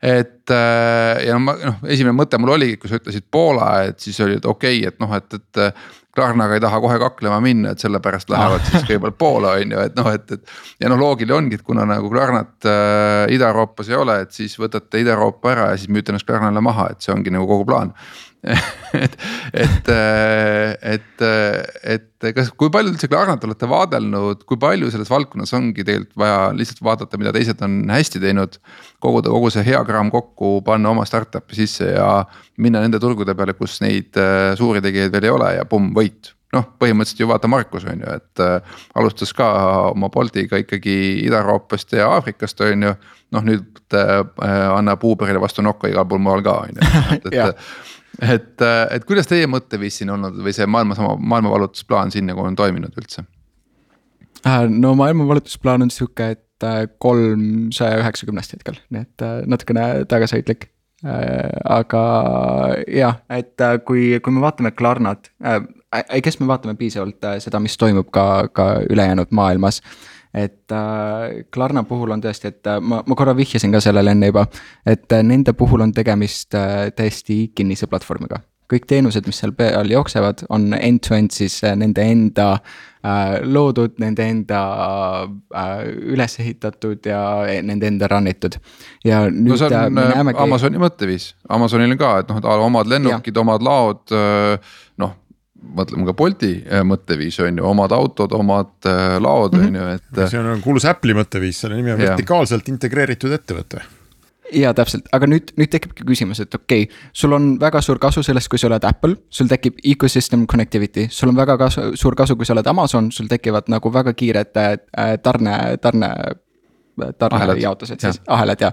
et äh, ja ma noh, esimene mõte mul oligi, kui sa ütlesid Poola, et siis oli, et okei okay,, et noh, et, et. Klarnaga ei taha kohe kaklema minna, et sellepärast lähevad ah. siis kõigepealt Poola on ju, et noh, et, et. ja noh, loogiline ongi, et kuna nagu Klarnat äh, Ida-Euroopas ei ole, et siis võtate Ida-Euroopa ära ja siis müüte ennast Klarnale maha, et see ongi nagu kogu plaan et, et, et, et kas, kui palju üldse Klarnat olete vaadelnud, kui palju selles valdkonnas ongi tegelikult vaja lihtsalt vaadata, mida teised on hästi teinud. koguda kogu see hea kraam kokku, panna oma startup'i sisse ja minna nende turgude peale, kus neid äh, suuri tegijaid veel ei ole ja pumm, võit noh, põhimõtteliselt ju vaata Markus on ju, et äh, alustas ka oma Boltiga ikkagi Ida-Euroopast ja Aafrikast on ju. noh, nüüd äh, annab Uberile vastu nokka igal pool mujal ka on ju, et, et et, et kuidas teie mõtteviis siin olnud või see maailma sama maailmavalutusplaan siin nagu on toiminud üldse? Äh, no maailmavalutusplaan on sihuke, et äh, kolmsaja üheksakümnest hetkel, nii et äh, natukene tagasihoidlik. aga jah, et kui, kui me vaatame Klarnat äh,, kes me vaatame piisavalt seda, mis toimub ka, ka ülejäänud maailmas et äh, Klarna puhul on tõesti, et äh, ma, ma korra vihjasin ka sellele enne juba, et äh, nende puhul on tegemist äh, täiesti kinnise platvormiga. kõik teenused, mis seal peal jooksevad, on end-to-end siis nende enda äh, loodud, nende enda äh, üles ehitatud ja nende enda run itud. ja nüüd no see on me näemegi. Amazoni mõtteviis, Amazonil on ka, et noh, et omad lennukid, omad laod, noh mõtleme ka Bolti mõtteviis on ju, omad autod, omad laod on ju, et. see on kuulus Apple'i mõtteviis, selle nimi on vertikaalselt integreeritud ettevõte. Ja täpselt, aga nüüd, nüüd tekibki küsimus, et okei okay,, sul on väga suur kasu sellest, kui sa oled Apple, sul tekib ecosystem connectivity, sul on väga kasu, suur kasu, kui sa oled Amazon, sul tekivad nagu väga kiired äh, tarne, tarne tarnejaotused siis, ahelad ja.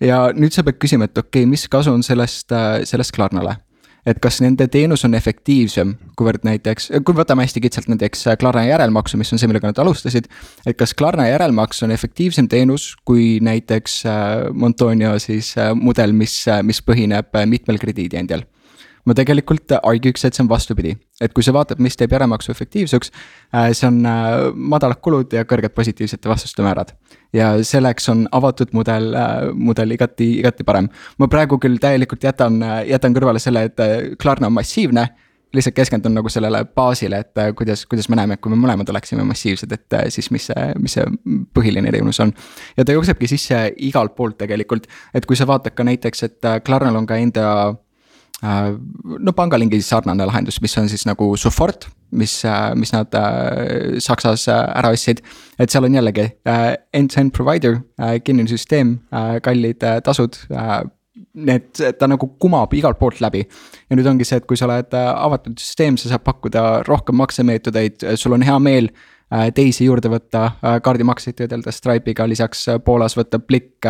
ja nüüd sa pead küsima, et okei okay,, mis kasu on sellest, äh, sellest Klarnale et kas nende teenus on efektiivsem, kuivõrd näiteks, kui võtame hästi kitsalt näiteks Klarna järelmaksu, mis on see, millega nad alustasid. et kas Klarna järelmaks on efektiivsem teenus kui näiteks äh, Montonio siis äh, mudel, mis, äh, mis põhineb mitmel krediidiandjal ma tegelikult arguks, et see on vastupidi, et kui sa vaatad, mis teeb järelmaksu efektiivseks, äh, see on äh, madalad kulud ja kõrged positiivsete vastuste määrad. ja selleks on avatud mudel, äh, mudel igati, igati parem. ma praegu küll täielikult jätan, jätan kõrvale selle, et Klarna on massiivne lihtsalt keskendun nagu sellele baasile, et kuidas, kuidas me näeme, et kui me mõlemad oleksime massiivsed, et siis mis see, mis see põhiline erinevus on. ja ta jooksebki sisse igalt poolt tegelikult, et kui sa vaatad ka näiteks, et Klarnal on ka enda no pangalingi sarnane lahendus, mis on siis nagu Sofort, mis, äh, mis nad äh, Saksas ära ostsid. et seal on jällegi end-to-end provider, kinnine süsteem, kallid tasud need, ta nagu kumab igalt poolt läbi. ja nüüd ongi see, et kui sa oled avatud süsteem, sa saad pakkuda rohkem maksemeetodeid, sul on hea meel teisi juurde võtta, kaardimakseid töödelda Stripe'iga, lisaks Poolas võtta Blikk,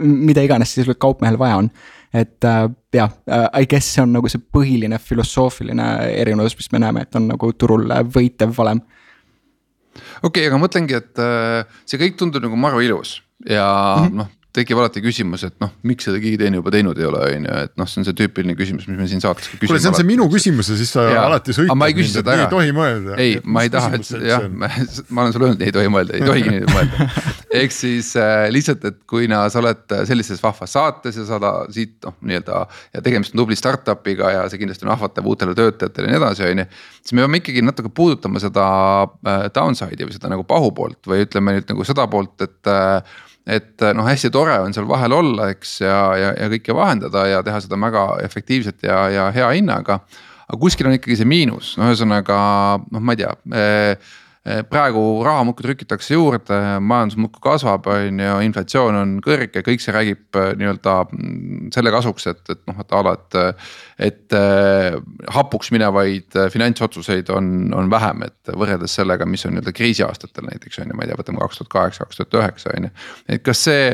mida iganes siis kaupmehel vaja on et äh, jah, äh, I guess see on nagu see põhiline filosoofiline erinevus, mis me näeme, et on nagu turul võitev valem. okei okay,, aga mõtlengi, et äh, see kõik tundub nagu maru ilus ja mm -hmm. noh tekib alati küsimus, et noh, miks seda keegi teine juba teinud ei ole, on ju, et noh, see on see tüüpiline küsimus, mis me siin saates kuule, see on see minu küsimus ja siis sa ja. alati sõitad mind, et nii ei tohi mõelda. ei, ma ei taha, et jah, ma, olen sulle öelnud, ei tohi mõelda, ei tohigi nii mõelda. ehk siis äh, lihtsalt, et kui na, sa oled sellises vahvas saates ja sa siit noh, nii-öelda ja tegemist on tubli startup'iga ja see kindlasti on ahvatlev uutele töötajatele ja nii edasi, on ju. siis me peame ikkagi natuke puudutama seda äh, downside'i või seda nagu pahupoolt või ütleme nüüd nagu seda poolt, et äh, et eh, noh, hästi tore on seal vahel olla, eks ja, ja, ja kõike vahendada ja teha seda väga efektiivselt ja, ja hea hinnaga. aga kuskil on ikkagi see miinus, no ühesõnaga noh, ma ei tea eh, praegu raha muudkui trükitakse juurde, majandus muudkui kasvab, on ju, inflatsioon on kõrge, kõik see räägib eh, nii-öelda mm, selle kasuks, et, et noh, et a la, et. et eh, hapuks minevaid finantsotsuseid on, on vähem, et võrreldes sellega, mis on nii-öelda kriisiaastatel näiteks on ju, ma ei tea, võtame kaks tuhat kaheksa, kaks tuhat üheksa on ju. et kas see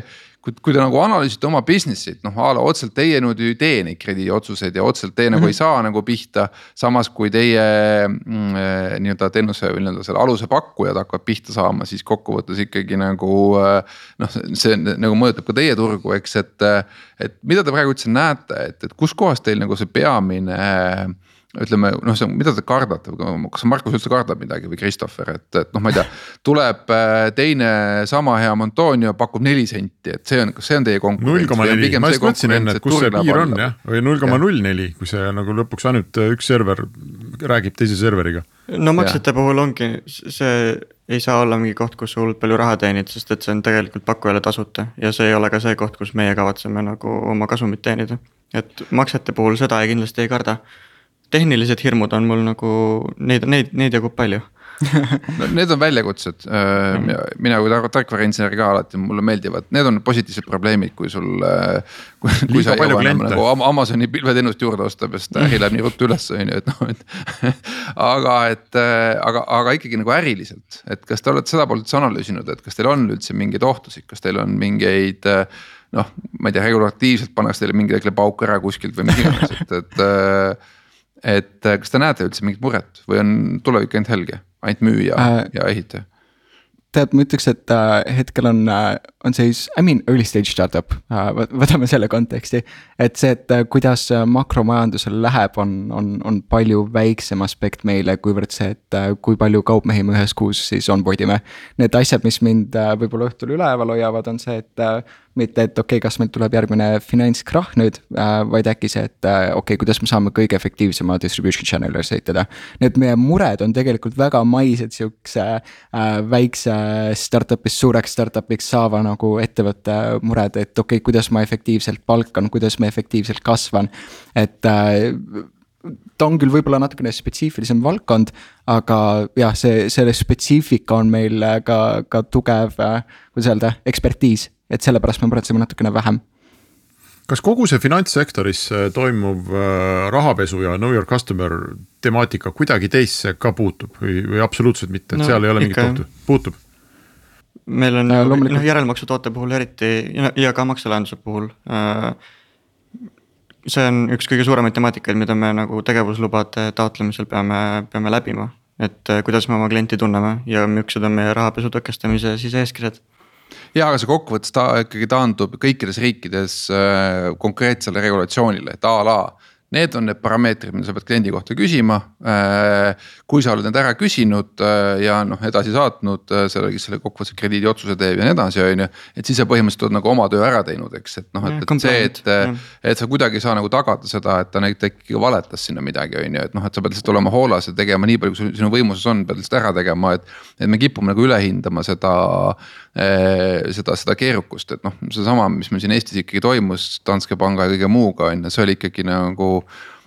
kui, kui te nagu analüüsite oma business'it, noh a la otseselt teie nüüd ei tee neid krediidiotsuseid ja otseselt teie mm -hmm. nagu ei mhm. saa nagu pihta. samas kui teie mm, eh, nii-öelda teenuse või nii-öelda selle aluse pakkujad hakkavad pihta saama, siis kokkuvõttes ikkagi nagu. Eh, noh, see nagu mõjutab ka teie turgu, eks, et, et mida te praegu üldse näete, et, et kuskohast teil nagu see peamine ütleme noh, see, mida te kardate, kas Markus üldse kardab midagi või Christopher, et, et noh, ma ei tea. tuleb äh, teine sama hea Montonio, pakub neli senti, et see on, kas see on teie konkurents? null koma neli, ma just mõtlesin enne, et kus see piir on jah, või null koma null neli, kui see nagu lõpuks ainult äh, üks server räägib teise serveriga. no maksete puhul ongi, see ei saa olla mingi koht, kus sa hullult palju raha teenid, sest et see on tegelikult pakkujale tasuta ja see ei ole ka see koht, kus meie kavatseme nagu oma kasumit teenida. et maksete puhul seda kindlasti ei karda tehnilised hirmud on mul nagu, neid, neid, neid jagub palju no need on väljakutsed mm., mina kui tarkvarainsener ka alati, mulle meeldivad, need on positiivsed probleemid, kui sul. Äh, kui, kui sa ei jõua enam nagu Amazoni pilveteenust juurde osta, sest äri läheb nii ruttu üles, on ju, et noh, et. aga et, äh, aga, aga ikkagi nagu äriliselt, et kas te olete seda poolt üldse analüüsinud, et kas teil on üldse mingeid ohtusid, kas teil on mingeid noh, ma ei tea, regulatiivselt pannakse teile mingi pauk ära kuskilt või mis iganes, et, et et äh, kas te näete üldse mingit muret või on tulevik ainult helge, ainult müüja äh, ja ehitaja? tead, ma ütleks, et äh, hetkel on äh, on siis, I mean early stage startup, võtame selle konteksti. et see, et kuidas makromajandusel läheb, on, on, on palju väiksem aspekt meile, kuivõrd see, et kui palju kaupmehi me ühes kuus siis onboard ime. Need asjad, mis mind võib-olla õhtul üleval hoiavad, on see, et mitte, et okei okay,, kas meil tuleb järgmine finantskrahh nüüd äh,, vaid äkki see, et äh, okei okay,, kuidas me saame kõige efektiivsema distribution channel'i ehitada. Need meie mured on tegelikult väga maised sihukese äh, väikse startup'ist suureks startup'iks saava nagu ettevõtte mured, et okei okay,, kuidas ma efektiivselt palkan, kuidas ma efektiivselt kasvan, et äh, ta on küll võib-olla natukene spetsiifilisem valdkond, aga jah, see, selle spetsiifika on meil ka, ka tugev, äh, kuidas öelda, ekspertiis et sellepärast me muretseme natukene vähem kas kogu see finantssektoris äh, toimuv äh, rahapesu ja know your customer temaatika kuidagi teisse ka puutub või, või absoluutselt mitte, et no, seal ei ole mingit ohtu, puutub? meil on noh, järelmaksutoote puhul eriti ja, ja ka makselahenduse puhul äh,. See on üks kõige suuremaid temaatikaid, mida me nagu tegevuslubade taotlemisel peame, peame läbima. et äh, kuidas me oma klienti tunneme ja millised on meie rahapesu tõkestamise siis eeskirjad ja, aga see kokkuvõttes ta ikkagi taandub kõikides riikides äh, konkreetsele regulatsioonile, et a la Need on need parameetrid, mida sa pead kliendi kohta küsima. Äh, kui sa oled need ära küsinud äh, ja noh, edasi saatnud äh, selle, kes selle kokkuvõttes krediidiotsuse teeb ja nii edasi, on ju. et siis sa põhimõtteliselt oled nagu oma töö ära teinud, eks, et noh, et, et see, et, et sa kuidagi ei saa nagu tagada seda, et ta näiteks ikkagi valetas sinna midagi, on ju, et noh, et sa pead lihtsalt olema hoolas ja tegema nii palju, kui sinu võimuses on, pead lihtsalt ära tegema, et. et me kipume nagu üle hindama seda, seda, seda keerukust, et noh, seesama, mis meil siin Eestis ikkagi toimus Danske panga ja kõige muuga on ju, see oli ikkagi nagu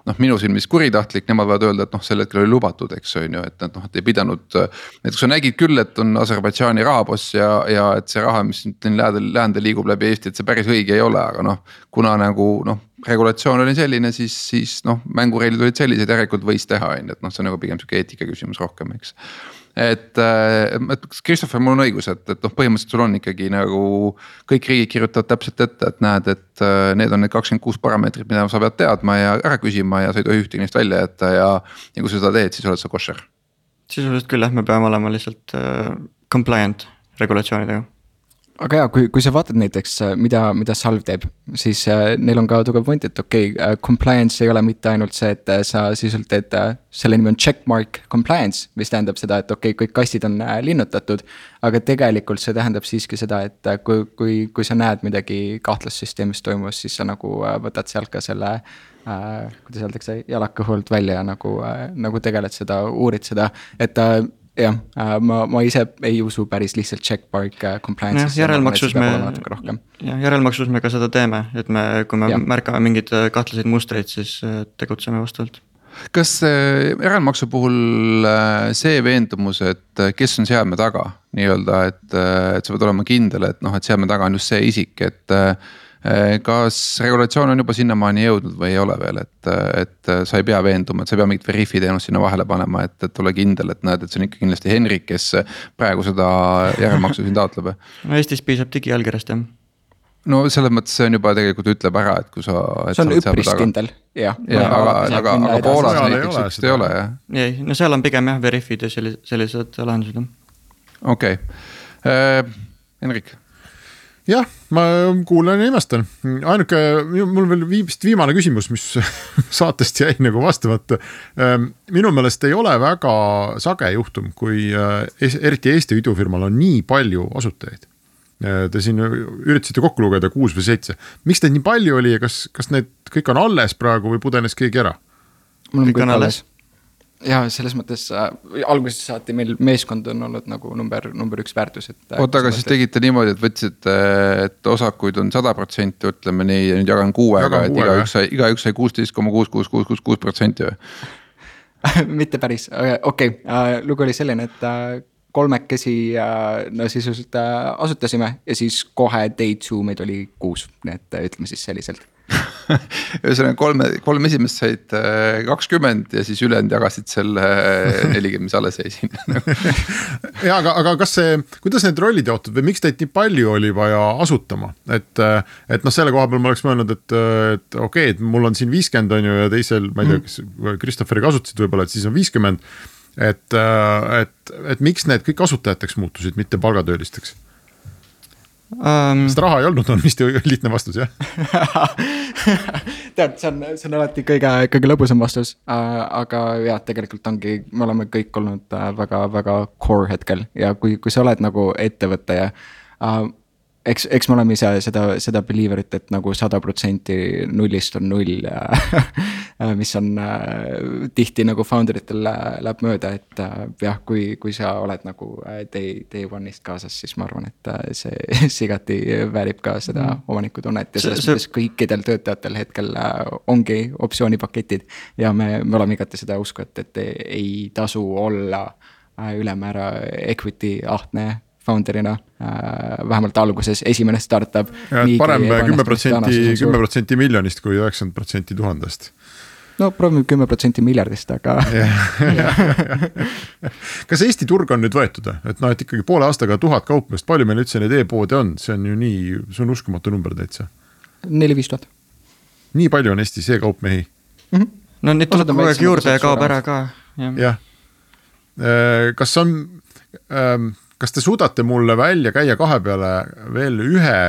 noh, minu silmis kuritahtlik, nemad võivad öelda, et noh, sel hetkel oli lubatud, eks on ju, et nad noh, et ei pidanud. et kui sa nägid küll, et on Aserbaidžaani rahaboss ja, ja et see raha, mis nüüd läände, läände liigub läbi Eesti, et see päris õige ei ole, aga noh. kuna nagu noh, regulatsioon oli selline, siis, siis noh, mängureeglid olid sellised, järelikult võis teha, on ju, et noh, see on nagu pigem sihuke eetika küsimus rohkem, eks et, äh, et Christopher, mul on õigus, et, et noh, põhimõtteliselt sul on ikkagi nagu kõik riigid kirjutavad täpselt ette, et näed, et äh, need on need kakskümmend kuus parameetrit, mida sa pead teadma ja ära küsima ja sa ei tohi ühtegi neist välja jätta ja. ja kui sa seda teed, siis oled sa koššer. sisuliselt küll jah, me peame olema lihtsalt uh, compliant regulatsioonidega aga jaa, kui, kui sa vaatad näiteks, äh, mida, mida Salv teeb, siis äh, neil on ka tugev point, et okei okay, äh,, compliance ei ole mitte ainult see, et äh, sa sisuliselt teed äh,, selle nimi on checkmark compliance, mis tähendab seda, et okei okay,, kõik kastid on äh, linnutatud. aga tegelikult see tähendab siiski seda, et äh, kui, kui, kui sa näed midagi kahtlast süsteemis toimumas, siis sa nagu äh, võtad sealt ka selle äh,. kuidas öeldakse, jalad kõhu alt välja ja nagu äh,, nagu tegeled seda, uurid seda, et äh, jah, äh, ma, ma ise ei usu päris lihtsalt checkmark äh, compliance'isse. järelmaksus me, jah järelmaksus me ka seda teeme, et me, kui me ja. märkame mingeid äh, kahtlaseid mustreid, siis tegutseme vastavalt kas järelmaksu puhul see veendumus, et kes on seadme taga nii-öelda, et, et sa pead olema kindel, et noh, et seadme taga on just see isik, et kas regulatsioon on juba sinnamaani jõudnud või ei ole veel, et, et sa ei pea veenduma, et sa ei pea mingit Veriffi teenust sinna vahele panema, et, et ole kindel, et näed, et see on ikka kindlasti Henrik, kes praegu seda järelmaksu siin taotleb. no Eestis piisab digiallkirjast jah no selles mõttes see on juba tegelikult ütleb ära, et kui sa. see on üpris kindel, jah. ja aga, aga, aga Poolas näiteks sihukest ei ole jah? ei, no seal on pigem jah Veriffid ja sellised, sellised lahendused jah. okei okay. äh,, Henrik jah, ma kuulan ja imestan, ainuke, mul veel vist viimane küsimus, mis saatest jäi nagu vastamata. Ehm, minu meelest ei ole väga sage juhtum, kui äh, eriti Eesti idufirmal on nii palju asutajaid. Äh, te siin üritasite kokku lugeda kuus või seitse, miks teid nii palju oli ja kas, kas need kõik on alles praegu või pudenes keegi ära? mul on kõik alles ja selles mõttes äh, algusest saati meil meeskond on olnud nagu number, number üks väärtus, et. Äh, oota, aga siis tegite niimoodi, et võtsite, et osakuid on sada protsenti, ütleme nii, ja nüüd jagan kuuega, et igaüks sai, igaüks sai kuusteist koma kuus, kuus, kuus, kuus, kuus protsenti või mitte päris, okei okay. uh,, lugu oli selline, et uh, kolmekesi no sisuliselt asutasime ja siis kohe day two meid oli kuus, nii et ütleme siis selliselt ühesõnaga kolme, kolm esimest said äh, kakskümmend ja siis ülejäänud jagasid selle äh, nelikümmend, mis alles jäi sinna ja aga, aga kas see, kuidas need rollid jaotuvad või miks teid nii palju oli vaja asutama, et. Äh, et noh, selle koha peal ma oleks mõelnud, et, et okei okay,, et mul on siin viiskümmend on ju ja teisel, ma ei tea, kas Christopheriga asutasid võib-olla, et siis on viiskümmend. et, et, et miks need kõik asutajateks muutusid, mitte palgatöölisteks? Um... sest raha ei olnud, on vist lihtne vastus jah tead, see on, see on alati kõige, kõige lõbusam vastus äh,. aga jah, tegelikult ongi, me oleme kõik olnud äh, väga, väga core hetkel ja kui, kui sa oled nagu ettevõte ja äh, eks, eks me oleme ise seda, seda believer'it, et nagu sada protsenti nullist on null ja mis on äh, tihti nagu founder itel läheb mööda, et äh, jah, kui, kui sa oled nagu äh, day, day one'ist kaasas, siis ma arvan, et äh, see, see igati väärib ka seda mm. omanikutunnet ja selles mõttes kõikidel töötajatel hetkel äh, ongi optsioonipaketid. ja me, me oleme igati seda usku, et, et ei tasu olla äh, ülemäära equity ahtne founder'ina äh,, vähemalt alguses, esimene startup. parem kümme protsenti, kümme protsenti miljonist kui üheksakümmend protsenti tuhandest no proovime kümme protsenti miljardist, aga kas Eesti turg on nüüd võetud, et noh, et ikkagi poole aastaga tuhat kaupmeest, palju meil üldse neid e-poode on, see on ju nii, see on uskumatu number täitsa. neli-viis tuhat. nii palju on Eestis e-kaupmehi mm? -hmm. no neid tuleb kogu aeg juurde ja kaob ära ka. jah, äh, kas on ähm, kas te suudate mulle välja käia kahe peale veel ühe,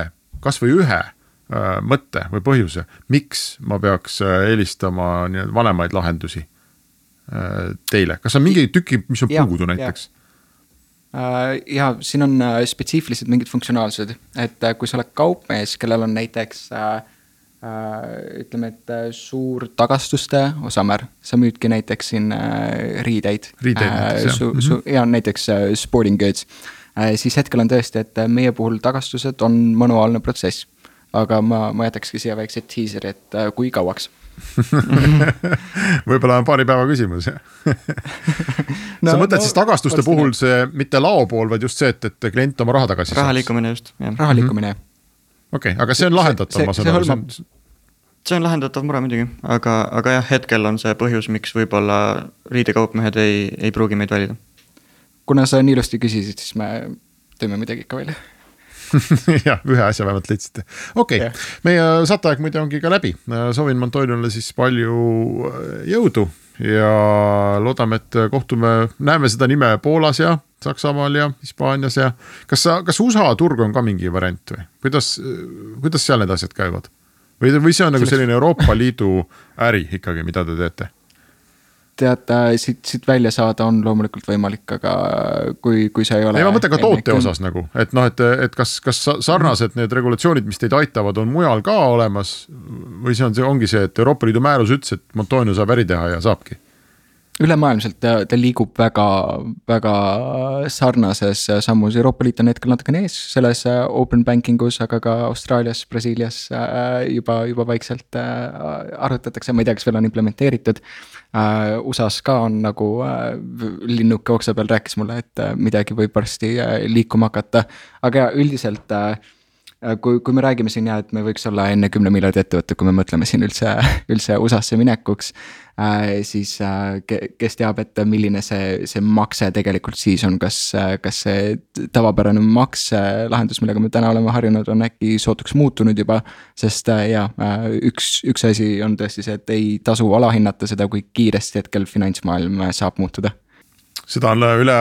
kasvõi ühe äh, mõtte või põhjuse, miks ma peaks äh, eelistama nii-öelda vanemaid lahendusi äh, teile, kas on mingi tüki, mis on ja, puudu näiteks? Ja siin on spetsiifilised mingid funktsionaalsused, et kui sa oled kaupmees, kellel on näiteks Äh, ütleme, et äh, suur tagastuste osamäär, sa müüdki näiteks siin äh, riideid. riideid näiteks jah. su, mhm. ja näiteks sporting goods, siis hetkel on tõesti, et meie puhul tagastused on manuaalne protsess. aga ma, ma jätakski siia väikse diiseri, et kui kauaks võib-olla on paari päeva küsimus jah no, sa mõtled no, siis tagastuste puhul see mitte lao pool, vaid just see, et, et klient oma raha tagasi saaks? raha liikumine just, jah. raha liikumine mm, -hmm okei okay,, aga see on lahendatav, ma saan aru. see on lahendatav mure muidugi, aga, aga jah, hetkel on see põhjus, miks võib-olla riidekaupmehed ei, ei pruugi meid valida. kuna sa nii ilusti küsisid, siis me tõime midagi ikka välja jah, ühe asja vähemalt leidsite. okei okay., meie saateaeg muide ongi ka läbi, soovin Montoinile siis palju äh, jõudu ja loodame, et kohtume, näeme seda nime Poolas ja Saksamaal ja Hispaanias ja kas sa, kas USA turg on ka mingi variant või kuidas, kuidas seal need asjad käivad? või, või see on nagu selline Euroopa Liidu äri ikkagi, mida te teete? tead, siit, siit välja saada on loomulikult võimalik, aga kui, kui sa ei ole. ei, ma mõtlen ka toote osas nagu, et noh, et, et kas, kas sarnased need regulatsioonid, mis teid aitavad, on mujal ka olemas. või see on, see ongi see, et Euroopa Liidu määrus ütles, et Montonio saab äri teha ja saabki ülemaailmselt ta, ta liigub väga, väga sarnases sammus, Euroopa Liit on hetkel natukene ees selles äh, open banking us, aga ka Austraalias, Brasiilias äh, juba, juba vaikselt äh, arutatakse, ma ei tea, kas veel on implementeeritud. USA-s ka on nagu linnuke oksa peal rääkis mulle, et midagi võib varsti liikuma hakata, aga üldiselt kui, kui me räägime siin ja et me võiks olla enne kümne miljardi ettevõte, kui me mõtleme siin üldse, üldse USA-sse minekuks Äh, siis äh, kes teab, et milline see, see makse tegelikult siis on, kas, äh, kas see tavapärane makselahendus, millega me täna oleme harjunud, on äkki sootuks muutunud juba. sest ja üks, üks asi on tõesti see, et ei tasu alahinnata seda, kui kiiresti hetkel finantsmaailm saab muutuda seda on üle,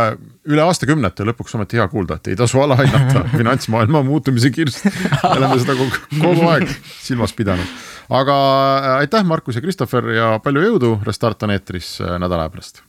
üle aastakümnete lõpuks ometi hea kuulda, et ei tasu alahinnata finantsmaailma muutumise kiirust. me oleme seda kogu, kogu aeg silmas pidanud aga äh, aitäh, Markus ja Christopher ja palju jõudu, Restart on eetris äh, nädala aja pärast